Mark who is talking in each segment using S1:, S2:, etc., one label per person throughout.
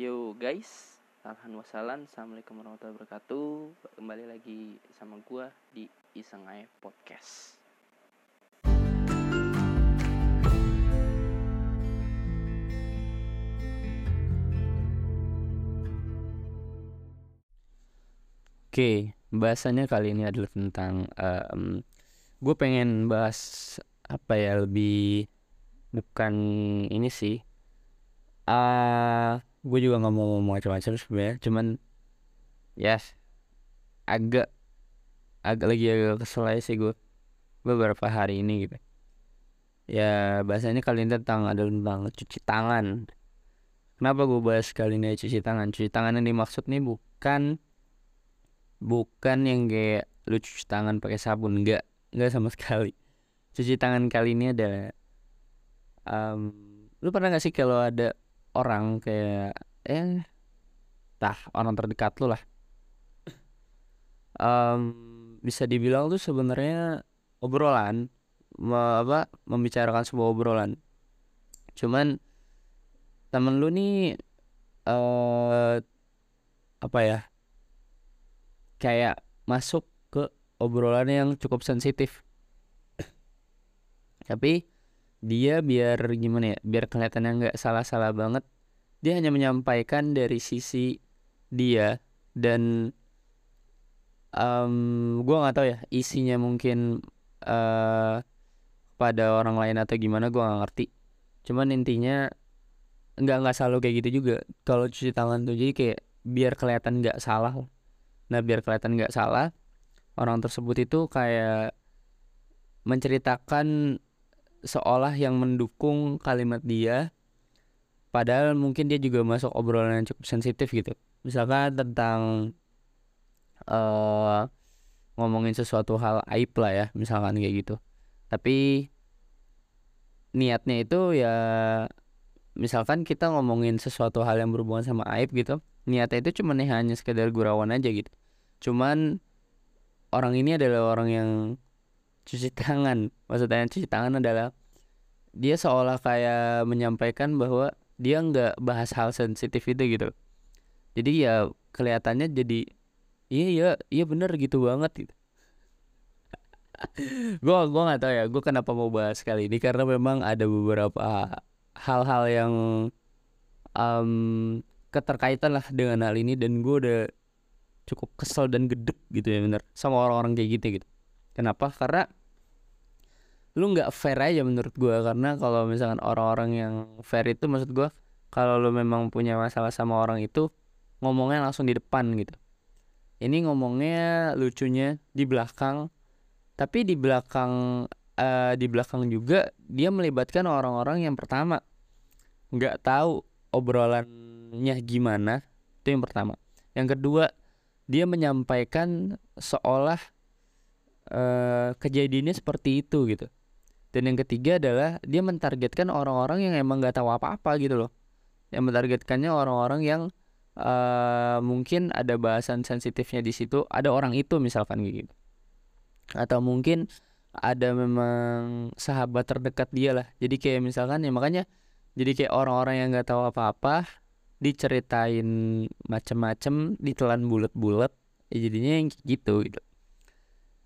S1: Yo guys, alhamdulillah Assalamualaikum warahmatullahi wabarakatuh. Kembali lagi sama gua di Iseng Aja Podcast. Oke, bahasannya kali ini adalah tentang um, Gue pengen bahas apa ya lebih bukan ini sih uh, gue juga nggak mau ngomong macam-macam sebenarnya cuman yes, agak agak lagi agak kesel aja sih gue beberapa hari ini gitu. Ya bahasanya kali ini tentang ada tentang cuci tangan. Kenapa gue bahas kali ini cuci tangan? Cuci tangan yang dimaksud nih bukan bukan yang kayak lu cuci tangan pakai sabun enggak enggak sama sekali. Cuci tangan kali ini adalah um, lu pernah gak sih kalau ada orang kayak eh tah orang terdekat lu lah. Um, bisa dibilang tuh sebenarnya obrolan me, apa membicarakan sebuah obrolan. Cuman temen lu nih uh, apa ya kayak masuk ke obrolan yang cukup sensitif. Tapi dia biar gimana ya biar kelihatannya nggak salah-salah banget. Dia hanya menyampaikan dari sisi dia dan um, gue nggak tahu ya isinya mungkin uh, pada orang lain atau gimana gue nggak ngerti. Cuman intinya nggak nggak selalu kayak gitu juga. Kalau cuci tangan tuh jadi kayak biar kelihatan nggak salah. Nah biar kelihatan nggak salah orang tersebut itu kayak menceritakan seolah yang mendukung kalimat dia padahal mungkin dia juga masuk obrolan yang cukup sensitif gitu. Misalkan tentang uh, ngomongin sesuatu hal aib lah ya misalkan kayak gitu. Tapi niatnya itu ya misalkan kita ngomongin sesuatu hal yang berhubungan sama aib gitu niatnya itu cuma nih hanya sekedar gurauan aja gitu. Cuman orang ini adalah orang yang cuci tangan. Maksudnya cuci tangan adalah dia seolah kayak menyampaikan bahwa dia nggak bahas hal sensitif itu gitu. Jadi ya kelihatannya jadi iya iya iya bener gitu banget. Gitu. Gue gue nggak tahu ya gue kenapa mau bahas kali ini? Karena memang ada beberapa hal-hal yang um, keterkaitan lah dengan hal ini dan gue udah cukup kesel dan gedek gitu ya bener. Sama orang-orang kayak gitu gitu. Kenapa? Karena lu nggak fair aja menurut gue karena kalau misalkan orang-orang yang fair itu maksud gue kalau lu memang punya masalah sama orang itu ngomongnya langsung di depan gitu. Ini ngomongnya lucunya di belakang tapi di belakang uh, di belakang juga dia melibatkan orang-orang yang pertama. Nggak tahu obrolannya gimana itu yang pertama. Yang kedua dia menyampaikan seolah uh, kejadiannya seperti itu gitu dan yang ketiga adalah dia mentargetkan orang-orang yang emang nggak tahu apa-apa gitu loh. Yang mentargetkannya orang-orang yang uh, mungkin ada bahasan sensitifnya di situ ada orang itu misalkan gitu. Atau mungkin ada memang sahabat terdekat dia lah. Jadi kayak misalkan ya makanya jadi kayak orang-orang yang nggak tahu apa-apa diceritain macem-macem ditelan bulat-bulat ya jadinya yang gitu gitu.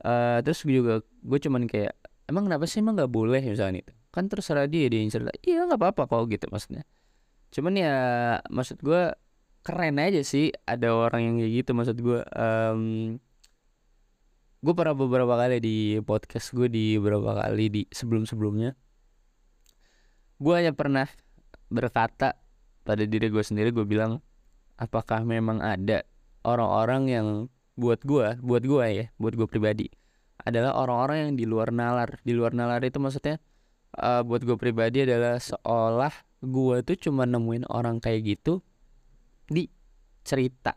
S1: Uh, terus juga gue cuman kayak emang kenapa sih emang nggak boleh? misalnya itu kan terserah dia dia yang cerita. Iya nggak apa-apa kok gitu maksudnya. Cuman ya maksud gue keren aja sih ada orang yang kayak gitu maksud gue um, gue pernah beberapa kali di podcast gue di beberapa kali di sebelum sebelumnya gue hanya pernah berkata pada diri gue sendiri gue bilang apakah memang ada orang-orang yang buat gue buat gue ya buat gue pribadi adalah orang-orang yang di luar nalar. Di luar nalar itu maksudnya uh, buat gue pribadi adalah seolah gue tuh cuma nemuin orang kayak gitu di cerita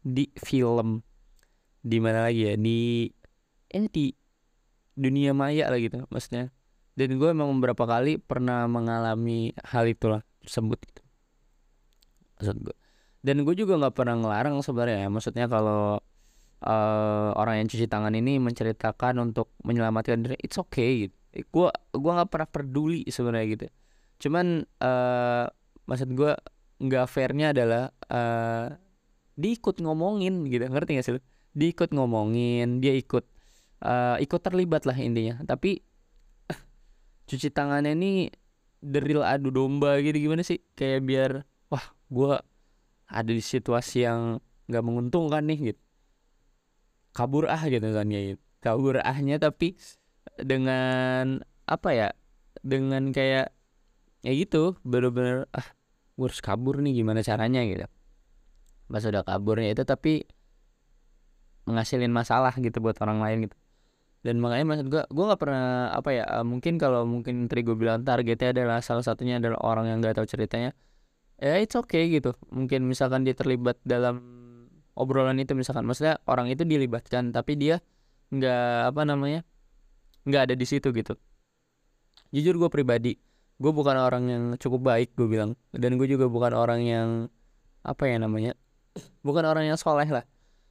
S1: di film. Di mana lagi ya? Di ini di dunia maya lah gitu maksudnya. Dan gue emang beberapa kali pernah mengalami hal itulah tersebut gitu. Maksud gue dan gue juga nggak pernah ngelarang sebenarnya maksudnya kalau uh, orang yang cuci tangan ini menceritakan untuk menyelamatkan diri. It's okay gitu. Gue gua nggak pernah peduli sebenarnya gitu. Cuman uh, maksud gue nggak fairnya adalah uh, diikut ngomongin gitu. Ngerti gak sih lu? Diikut ngomongin dia ikut uh, ikut terlibat lah intinya. Tapi cuci tangannya ini deril adu domba gitu. Gimana sih? Kayak biar wah gue ada di situasi yang nggak menguntungkan nih gitu kabur ah gitu kan ya kabur ahnya tapi dengan apa ya dengan kayak ya gitu bener-bener ah gue harus kabur nih gimana caranya? gitu. Pas udah kaburnya itu tapi menghasilin masalah gitu buat orang lain gitu. Dan makanya maksud gue gue nggak pernah apa ya uh, mungkin kalau mungkin tadi gue bilang targetnya adalah salah satunya adalah orang yang nggak tahu ceritanya ya it's okay gitu. Mungkin misalkan dia terlibat dalam obrolan itu misalkan. Maksudnya orang itu dilibatkan tapi dia nggak apa namanya nggak ada di situ gitu. Jujur gue pribadi gue bukan orang yang cukup baik gue bilang. Dan gue juga bukan orang yang apa ya namanya bukan orang yang soleh lah.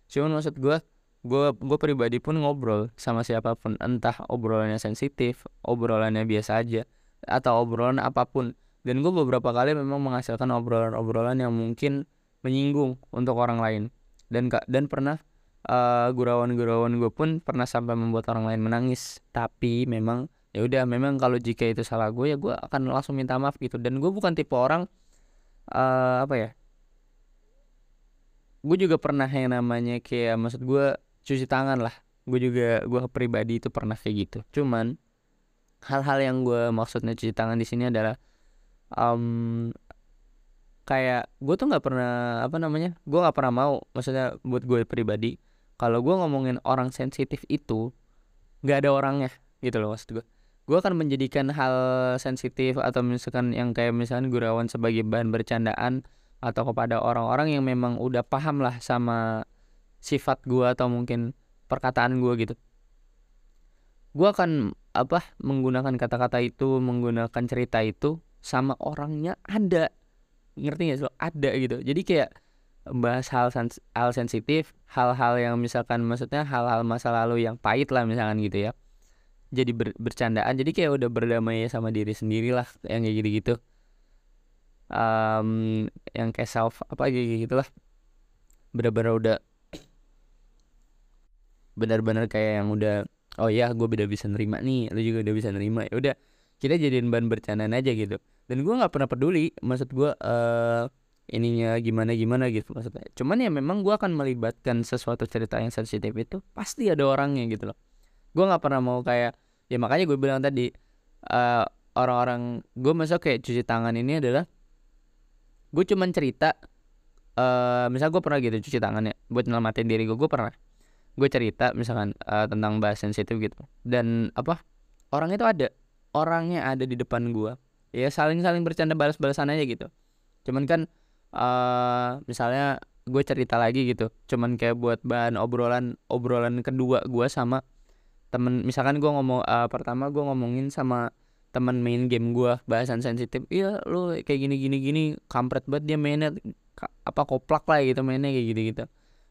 S1: Cuman maksud gue gue gue pribadi pun ngobrol sama siapa pun. Entah obrolannya sensitif obrolannya biasa aja atau obrolan apa pun. Dan gue beberapa kali memang menghasilkan obrolan-obrolan yang mungkin menyinggung untuk orang lain dan dan pernah uh, gurauan-gurauan gue pun pernah sampai membuat orang lain menangis. Tapi memang ya udah memang kalau jika itu salah gue ya gue akan langsung minta maaf gitu. Dan gue bukan tipe orang uh, apa ya gue juga pernah yang namanya kayak maksud gue cuci tangan lah. Gue juga gue pribadi itu pernah kayak gitu. Cuman hal-hal yang gue maksudnya cuci tangan di sini adalah um, kayak gue tuh nggak pernah apa namanya gue nggak pernah mau maksudnya buat gue pribadi kalau gue ngomongin orang sensitif itu nggak ada orangnya gitu loh maksud gue gue akan menjadikan hal sensitif atau misalkan yang kayak misalkan gurawan sebagai bahan bercandaan atau kepada orang-orang yang memang udah paham lah sama sifat gue atau mungkin perkataan gue gitu. Gue akan apa menggunakan kata-kata itu menggunakan cerita itu sama orangnya ada ngerti gak sih ada gitu. Jadi kayak bahas hal sens hal sensitif hal-hal yang misalkan maksudnya hal-hal masa lalu yang pahit lah misalkan gitu ya. Jadi ber bercandaan. Jadi kayak udah berdamai sama diri sendiri lah yang kayak gitu gitu um, yang kayak self apa gitu gitulah bener-bener udah benar-benar kayak yang udah oh ya gue udah bisa nerima nih lu juga udah bisa nerima. Ya udah kita jadiin bahan bercandaan aja gitu. Dan gue nggak pernah peduli maksud gue uh, ininya gimana gimana gitu maksudnya. Cuman ya memang gue akan melibatkan sesuatu cerita yang sensitif itu pasti ada orangnya gitu loh. Gue nggak pernah mau kayak ya makanya gue bilang tadi uh, orang-orang gue masuk kayak cuci tangan ini adalah gue cuman cerita uh, misal gue pernah gitu cuci tangannya buat nyelamatin diri gue gue pernah. Gue cerita misalkan uh, tentang bahas sensitif gitu. Dan apa orang itu ada orangnya ada di depan gue ya saling saling bercanda balas-balasan aja gitu. Cuman kan uh, misalnya gue cerita lagi gitu. Cuman kayak buat bahan obrolan obrolan kedua gue sama temen misalkan gue ngomong uh, pertama gue ngomongin sama temen main game gue bahasan sensitif. Iya lu kayak gini gini gini kampret banget dia mainnya. Apa koplak lah gitu mainnya kayak gitu gitu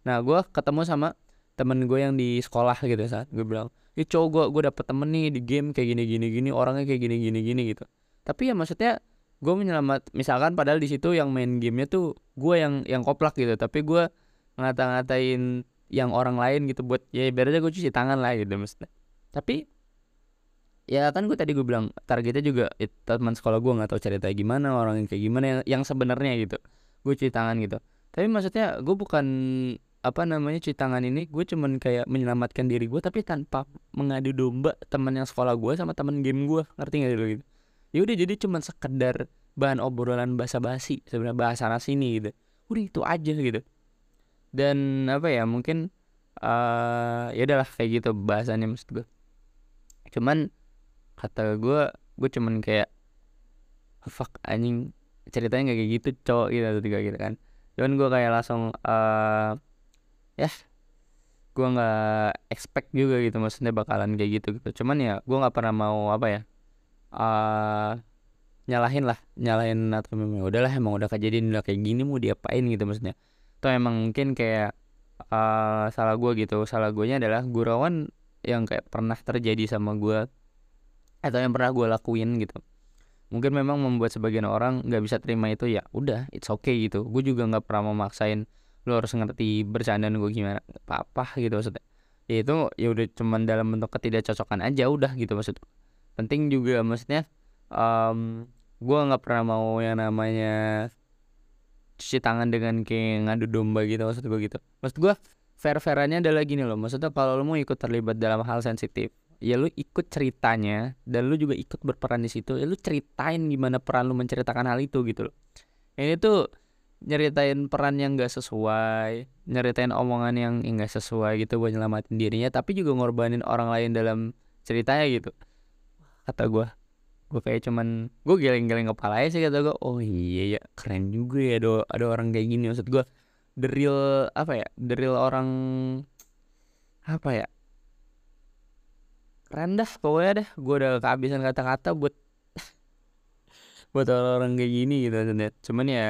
S1: nah gue ketemu sama temen gue yang di sekolah gitu saat gue bilang ya cowok gue gue dapet temen nih di game kayak gini gini gini orangnya kayak gini gini gini gitu. Tapi ya maksudnya gue menyelamat misalkan padahal di situ yang main gamenya tuh gue yang yang koplak gitu tapi gue ngata-ngatain yang orang lain gitu buat ya ibaratnya gue cuci tangan lah gitu maksudnya. Tapi ya kan gue tadi gue bilang targetnya juga ya, teman sekolah gue nggak tahu cerita gimana orang yang kayak gimana yang, yang sebenarnya gitu. Gue cuci tangan gitu. Tapi maksudnya gue bukan apa namanya cuci tangan ini gue cuman kayak menyelamatkan diri gue tapi tanpa mengadu domba teman yang sekolah gue sama teman game gue ngerti gak dulu gitu? Ya udah jadi cuman sekedar bahan obrolan bahasa basi sebenarnya bahasa sini gitu. Udah itu aja gitu. Dan apa ya mungkin uh, ya udahlah kayak gitu bahasannya maksud gue cuman kata gue gue cuman kayak fuck anjing ceritanya gak kayak gitu cowok gitu atau tiga gitu kan. Cuman gue kayak langsung uh, ya gue nggak expect juga gitu maksudnya bakalan kayak gitu gitu. Cuman ya gue nggak pernah mau apa ya uh, nyalahin lah nyalahin atau memang ya udahlah emang udah kejadian udah kayak gini mau diapain gitu maksudnya. Atau emang mungkin kayak uh, salah gue gitu salah gue adalah gurauan yang kayak pernah terjadi sama gue atau yang pernah gue lakuin gitu. Mungkin memang membuat sebagian orang nggak bisa terima itu ya udah it's okay gitu. Gue juga nggak pernah memaksain lo harus ngerti bercandaan gue gimana apa apa gitu maksudnya. Ya itu ya udah cuman dalam bentuk ketidakcocokan aja udah gitu maksud penting juga maksudnya um, gue nggak pernah mau yang namanya cuci tangan dengan kayak ngadu domba gitu maksud gue gitu. Maksud gue fair fairannya adalah gini loh maksudnya kalau lo mau ikut terlibat dalam hal sensitif ya lu ikut ceritanya dan lu juga ikut berperan di situ ya lu ceritain gimana peran lu menceritakan hal itu gitu loh. Ini tuh nyeritain peran yang gak sesuai nyeritain omongan yang nggak sesuai gitu buat nyelamatin dirinya tapi juga ngorbanin orang lain dalam ceritanya gitu. Kata gue gue kayak cuman gue geleng-geleng kepala aja sih kata gue oh iya ya keren juga ya ada ada orang kayak gini. Maksud gue the real apa ya the real orang apa ya keren dah pokoknya deh gue udah kehabisan kata-kata buat buat orang-orang kayak gini gitu cuman ya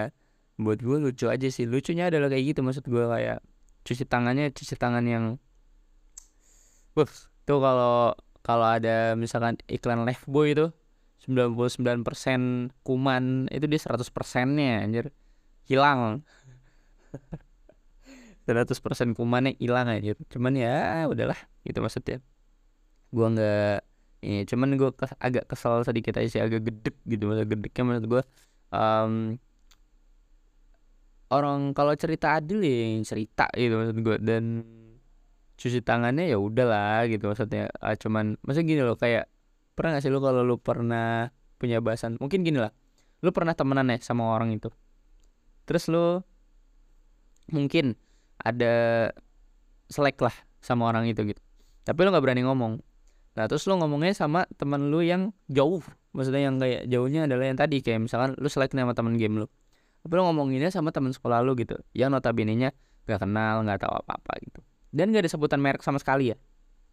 S1: buat gue lucu aja sih. Lucunya adalah kayak gitu maksud gue kayak cuci tangannya cuci tangan yang Wuh, tuh kalau kalau ada misalkan iklan boy itu 99% kuman itu dia 100 persennya anjir. Hilang. 100% kumannya hilang aja cuman ya udahlah gitu maksudnya. Gue nggak ini cuman gue kes, agak kesal sedikit aja sih agak gedek gitu maksud gedeknya menurut gue um, orang kalau cerita adil ya cerita gitu maksud gue dan cuci tangannya ya udahlah gitu maksudnya. Uh, cuman maksudnya gini loh kayak pernah gak sih lu kalau lu pernah punya bahasan mungkin gini lah lu pernah temenan ya sama orang itu? Terus lu mungkin ada selek lah sama orang itu gitu. Tapi lu nggak berani ngomong. Nah terus lu ngomongnya sama teman lu yang jauh. Maksudnya yang kayak jauhnya adalah yang tadi Kayak misalkan lu selek sama teman game lu Tapi lu ngomonginnya sama teman sekolah lu gitu. Yang notabene-nya gak kenal, gak tahu apa-apa gitu. Dan gak ada sebutan merek sama sekali ya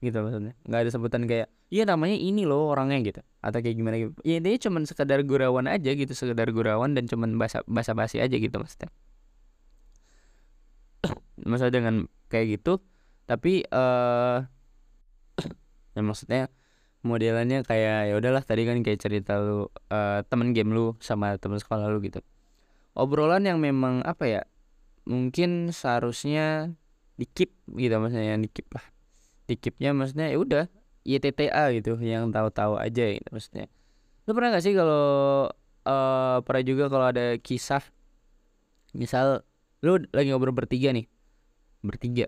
S1: Gitu maksudnya. Gak ada sebutan kayak Iya namanya ini loh orangnya gitu. Atau kayak gimana gitu. Ya intinya cuman sekedar gurauan aja gitu Sekedar gurauan dan cuman basa, basa basi aja gitu maksudnya. Maksudnya dengan kayak gitu Tapi eh uh, ya maksudnya modelannya kayak ya udahlah tadi kan kayak cerita lu uh, temen game lu sama temen sekolah lu gitu obrolan yang memang apa ya mungkin seharusnya dikip gitu maksudnya yang dikip lah. Dikipnya maksudnya ya udah YTTA gitu yang tahu-tahu aja gitu maksudnya. Lu pernah gak sih kalau uh, pernah juga kalau ada kisah misal lu lagi ngobrol bertiga nih bertiga.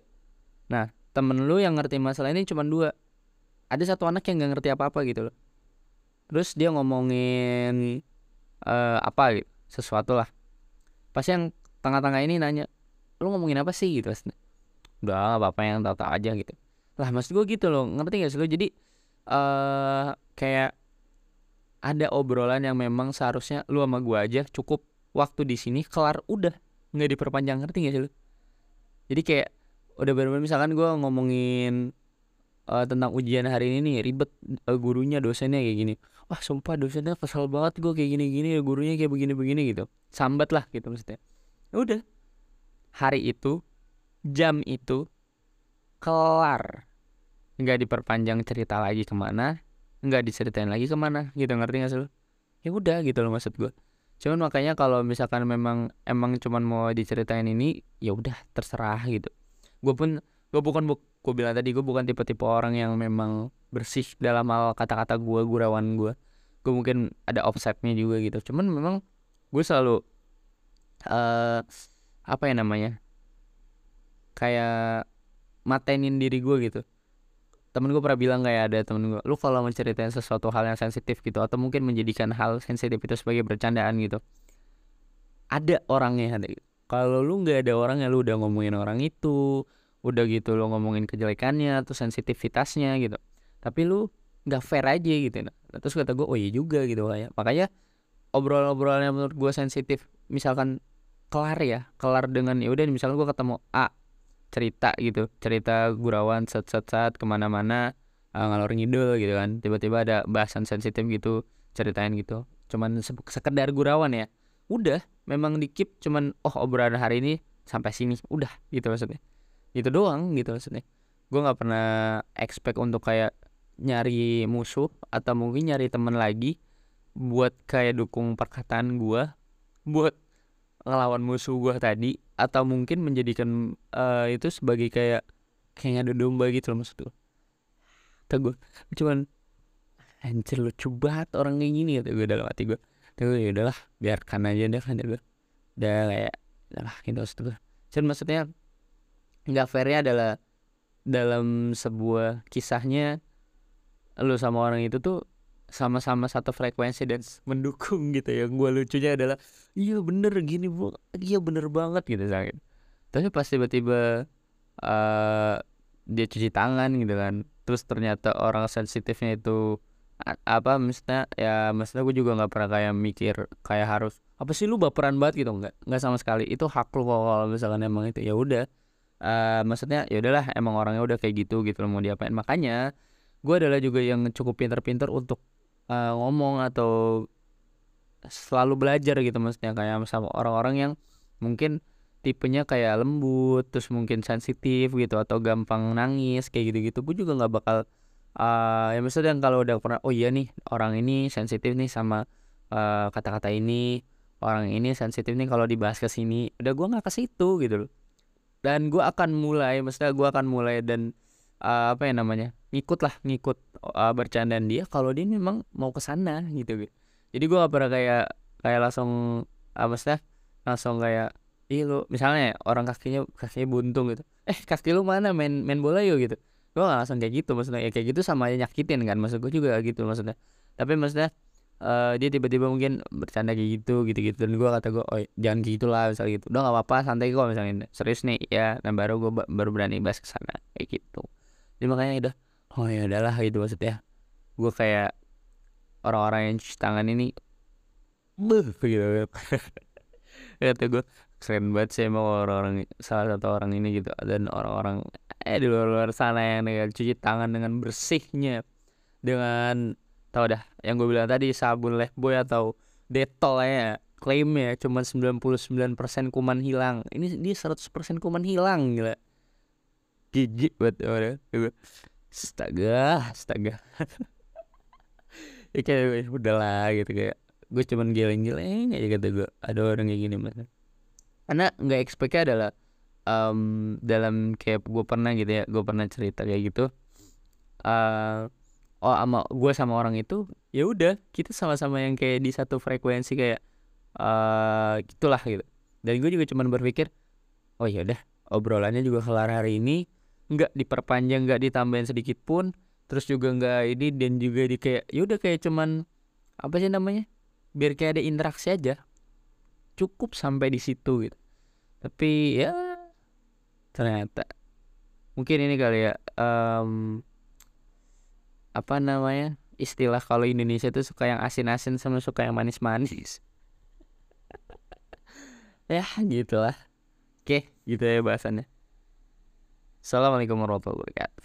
S1: Nah temen lu yang ngerti masalah ini cuma dua. Ada satu anak yang nggak ngerti apa-apa gitu loh. Terus dia ngomongin uh, apa gitu sesuatu lah pas yang tengah-tengah ini nanya lu ngomongin apa sih? Gitu udah apa-apa yang tahu-tahu aja gitu. Lah maksud gue gitu loh ngerti gak sih lo jadi uh, kayak ada obrolan yang memang seharusnya lu sama gue aja cukup waktu di sini kelar udah. Nggak diperpanjang ngerti gak sih lu? Jadi kayak udah bener-bener misalkan gue ngomongin uh, tentang ujian hari ini nih ribet uh, gurunya dosennya kayak gini wah sumpah dosennya kesel banget gue kayak gini-gini gurunya kayak begini-begini gitu. Sambat lah gitu maksudnya. Ya udah. Hari itu jam itu kelar. Nggak diperpanjang cerita lagi ke mana nggak diceritain lagi ke mana gitu. Ngerti gak sih lo ya udah gitu loh maksud gue cuman makanya kalau misalkan memang emang cuman mau diceritain ini ya udah terserah gitu. Gue pun gue bukan bu gue bilang tadi gue bukan tipe-tipe orang yang memang bersih dalam hal kata-kata gue gurauan gue gue mungkin ada offsetnya juga gitu. Cuman memang gue selalu uh, apa ya namanya kayak matenin diri gue gitu. Temen gue pernah bilang kayak ada temen gue lu kalau menceritain sesuatu hal yang sensitif gitu atau mungkin menjadikan hal sensitif itu sebagai bercandaan gitu ada orangnya kalau lu nggak ada orangnya lu udah ngomongin orang itu udah gitu lo ngomongin kejelekannya atau sensitivitasnya gitu. Tapi lu nggak fair aja gitu. Nah terus kata gue oh iya juga gitu kayak makanya obrol-obrolan yang menurut gue sensitif misalkan kelar ya kelar dengan ya udah misalnya gue ketemu A cerita gitu cerita gurawan set set set ke mana-mana uh, ngalor ngidul gitu kan. Tiba-tiba ada bahasan sensitif gitu ceritain gitu. Cuman se sekedar gurawan ya udah. Memang dikip cuman oh obrolan hari ini sampai sini. Udah gitu maksudnya itu doang gitu maksudnya. Gue nggak pernah expect untuk kayak nyari musuh atau mungkin nyari temen lagi buat kayak dukung perkataan gue buat ngelawan musuh gue tadi atau mungkin menjadikan uh, itu sebagai kayak kayak ngadu domba gitu loh maksud gue kata gue cuman anjir lucu banget orang kayak gini kata gue dalam hati gue tapi ya udahlah biarkan aja deh kan gue udah kayak lah gitu maksud gue cuman maksudnya nggak fairnya adalah dalam sebuah kisahnya lu sama orang itu tuh sama-sama satu frekuensi dan mendukung gitu ya. Gue lucunya adalah iya bener gini bu. Iya bener banget gitu sakit tapi pas tiba-tiba uh, dia cuci tangan gitu kan terus ternyata orang sensitifnya itu apa maksudnya ya maksudnya gue juga nggak pernah kayak mikir kayak harus apa sih lu baperan banget gitu. Nggak nggak sama sekali. Itu hak lu kalau misalkan emang itu ya udah uh, maksudnya ya udahlah emang orangnya udah kayak gitu gitu loh mau diapain. Makanya gue adalah juga yang cukup pinter-pinter untuk uh, ngomong atau selalu belajar gitu maksudnya. Kayak sama orang-orang yang mungkin tipenya kayak lembut terus mungkin sensitif gitu atau gampang nangis kayak gitu-gitu. Gue juga nggak bakal uh, ya maksudnya kalau udah pernah oh iya nih orang ini sensitif nih sama kata-kata uh, ini orang ini sensitif nih kalau dibahas ke sini. Udah gue nggak ke situ gitu loh dan gue akan mulai maksudnya gue akan mulai dan uh, apa ya namanya ngikut lah ngikut uh, bercandaan dia kalau dia memang mau ke sana gitu gitu jadi gue gak pernah kayak kayak langsung apa uh, maksudnya langsung kayak ih lu misalnya orang kakinya kakinya buntung gitu. Eh kaki lu mana? Main main bola yuk gitu. Gue langsung kayak gitu maksudnya. Ya kayak gitu sama aja nyakitin kan maksud gue juga gitu maksudnya. Tapi maksudnya uh, dia tiba-tiba mungkin bercanda kayak gitu gitu-gitu. Dan gue kata gue oh jangan gitu lah misalnya gitu. Udah gak apa-apa santai kok misalnya serius nih? Ya dan baru gue baru berani bahas ke sana kayak gitu. Jadi makanya udah oh ya udahlah gitu maksudnya. Gue kayak orang-orang yang cuci tangan ini beuh gitu. Kata gue keren banget sih emang orang-orang salah satu orang ini gitu. Dan orang-orang eh di luar-luar sana yang cuci tangan dengan bersihnya dengan tau dah yang gue bilang tadi sabun lifebuoy atau detol ya klaimnya cuma 99% kuman hilang. Ini dia 100% kuman hilang gila. Gigi buat orang astaga astaga. Ya kayak udahlah gitu kayak. Gue cuman geleng-geleng aja kata gue ada orang kayak gini mas karena nggak expectnya adalah um, dalam kayak gue pernah gitu ya gue pernah cerita kayak gitu. Uh, oh sama gue sama orang itu ya udah kita sama-sama yang kayak di satu frekuensi kayak uh, gitulah gitu. Dan gue juga cuman berpikir oh ya udah obrolannya juga kelar hari ini nggak diperpanjang nggak ditambahin sedikit pun terus juga nggak ini dan juga di kayak ya udah kayak cuman apa sih namanya biar kayak ada interaksi aja. Cukup sampai di situ gitu. Tapi ya ternyata mungkin ini kali ya um, apa namanya istilah kalau Indonesia tuh suka yang asin-asin sama suka yang manis-manis. Ya gitulah. Oke gitu ya bahasannya. Assalamualaikum warahmatullahi wabarakatuh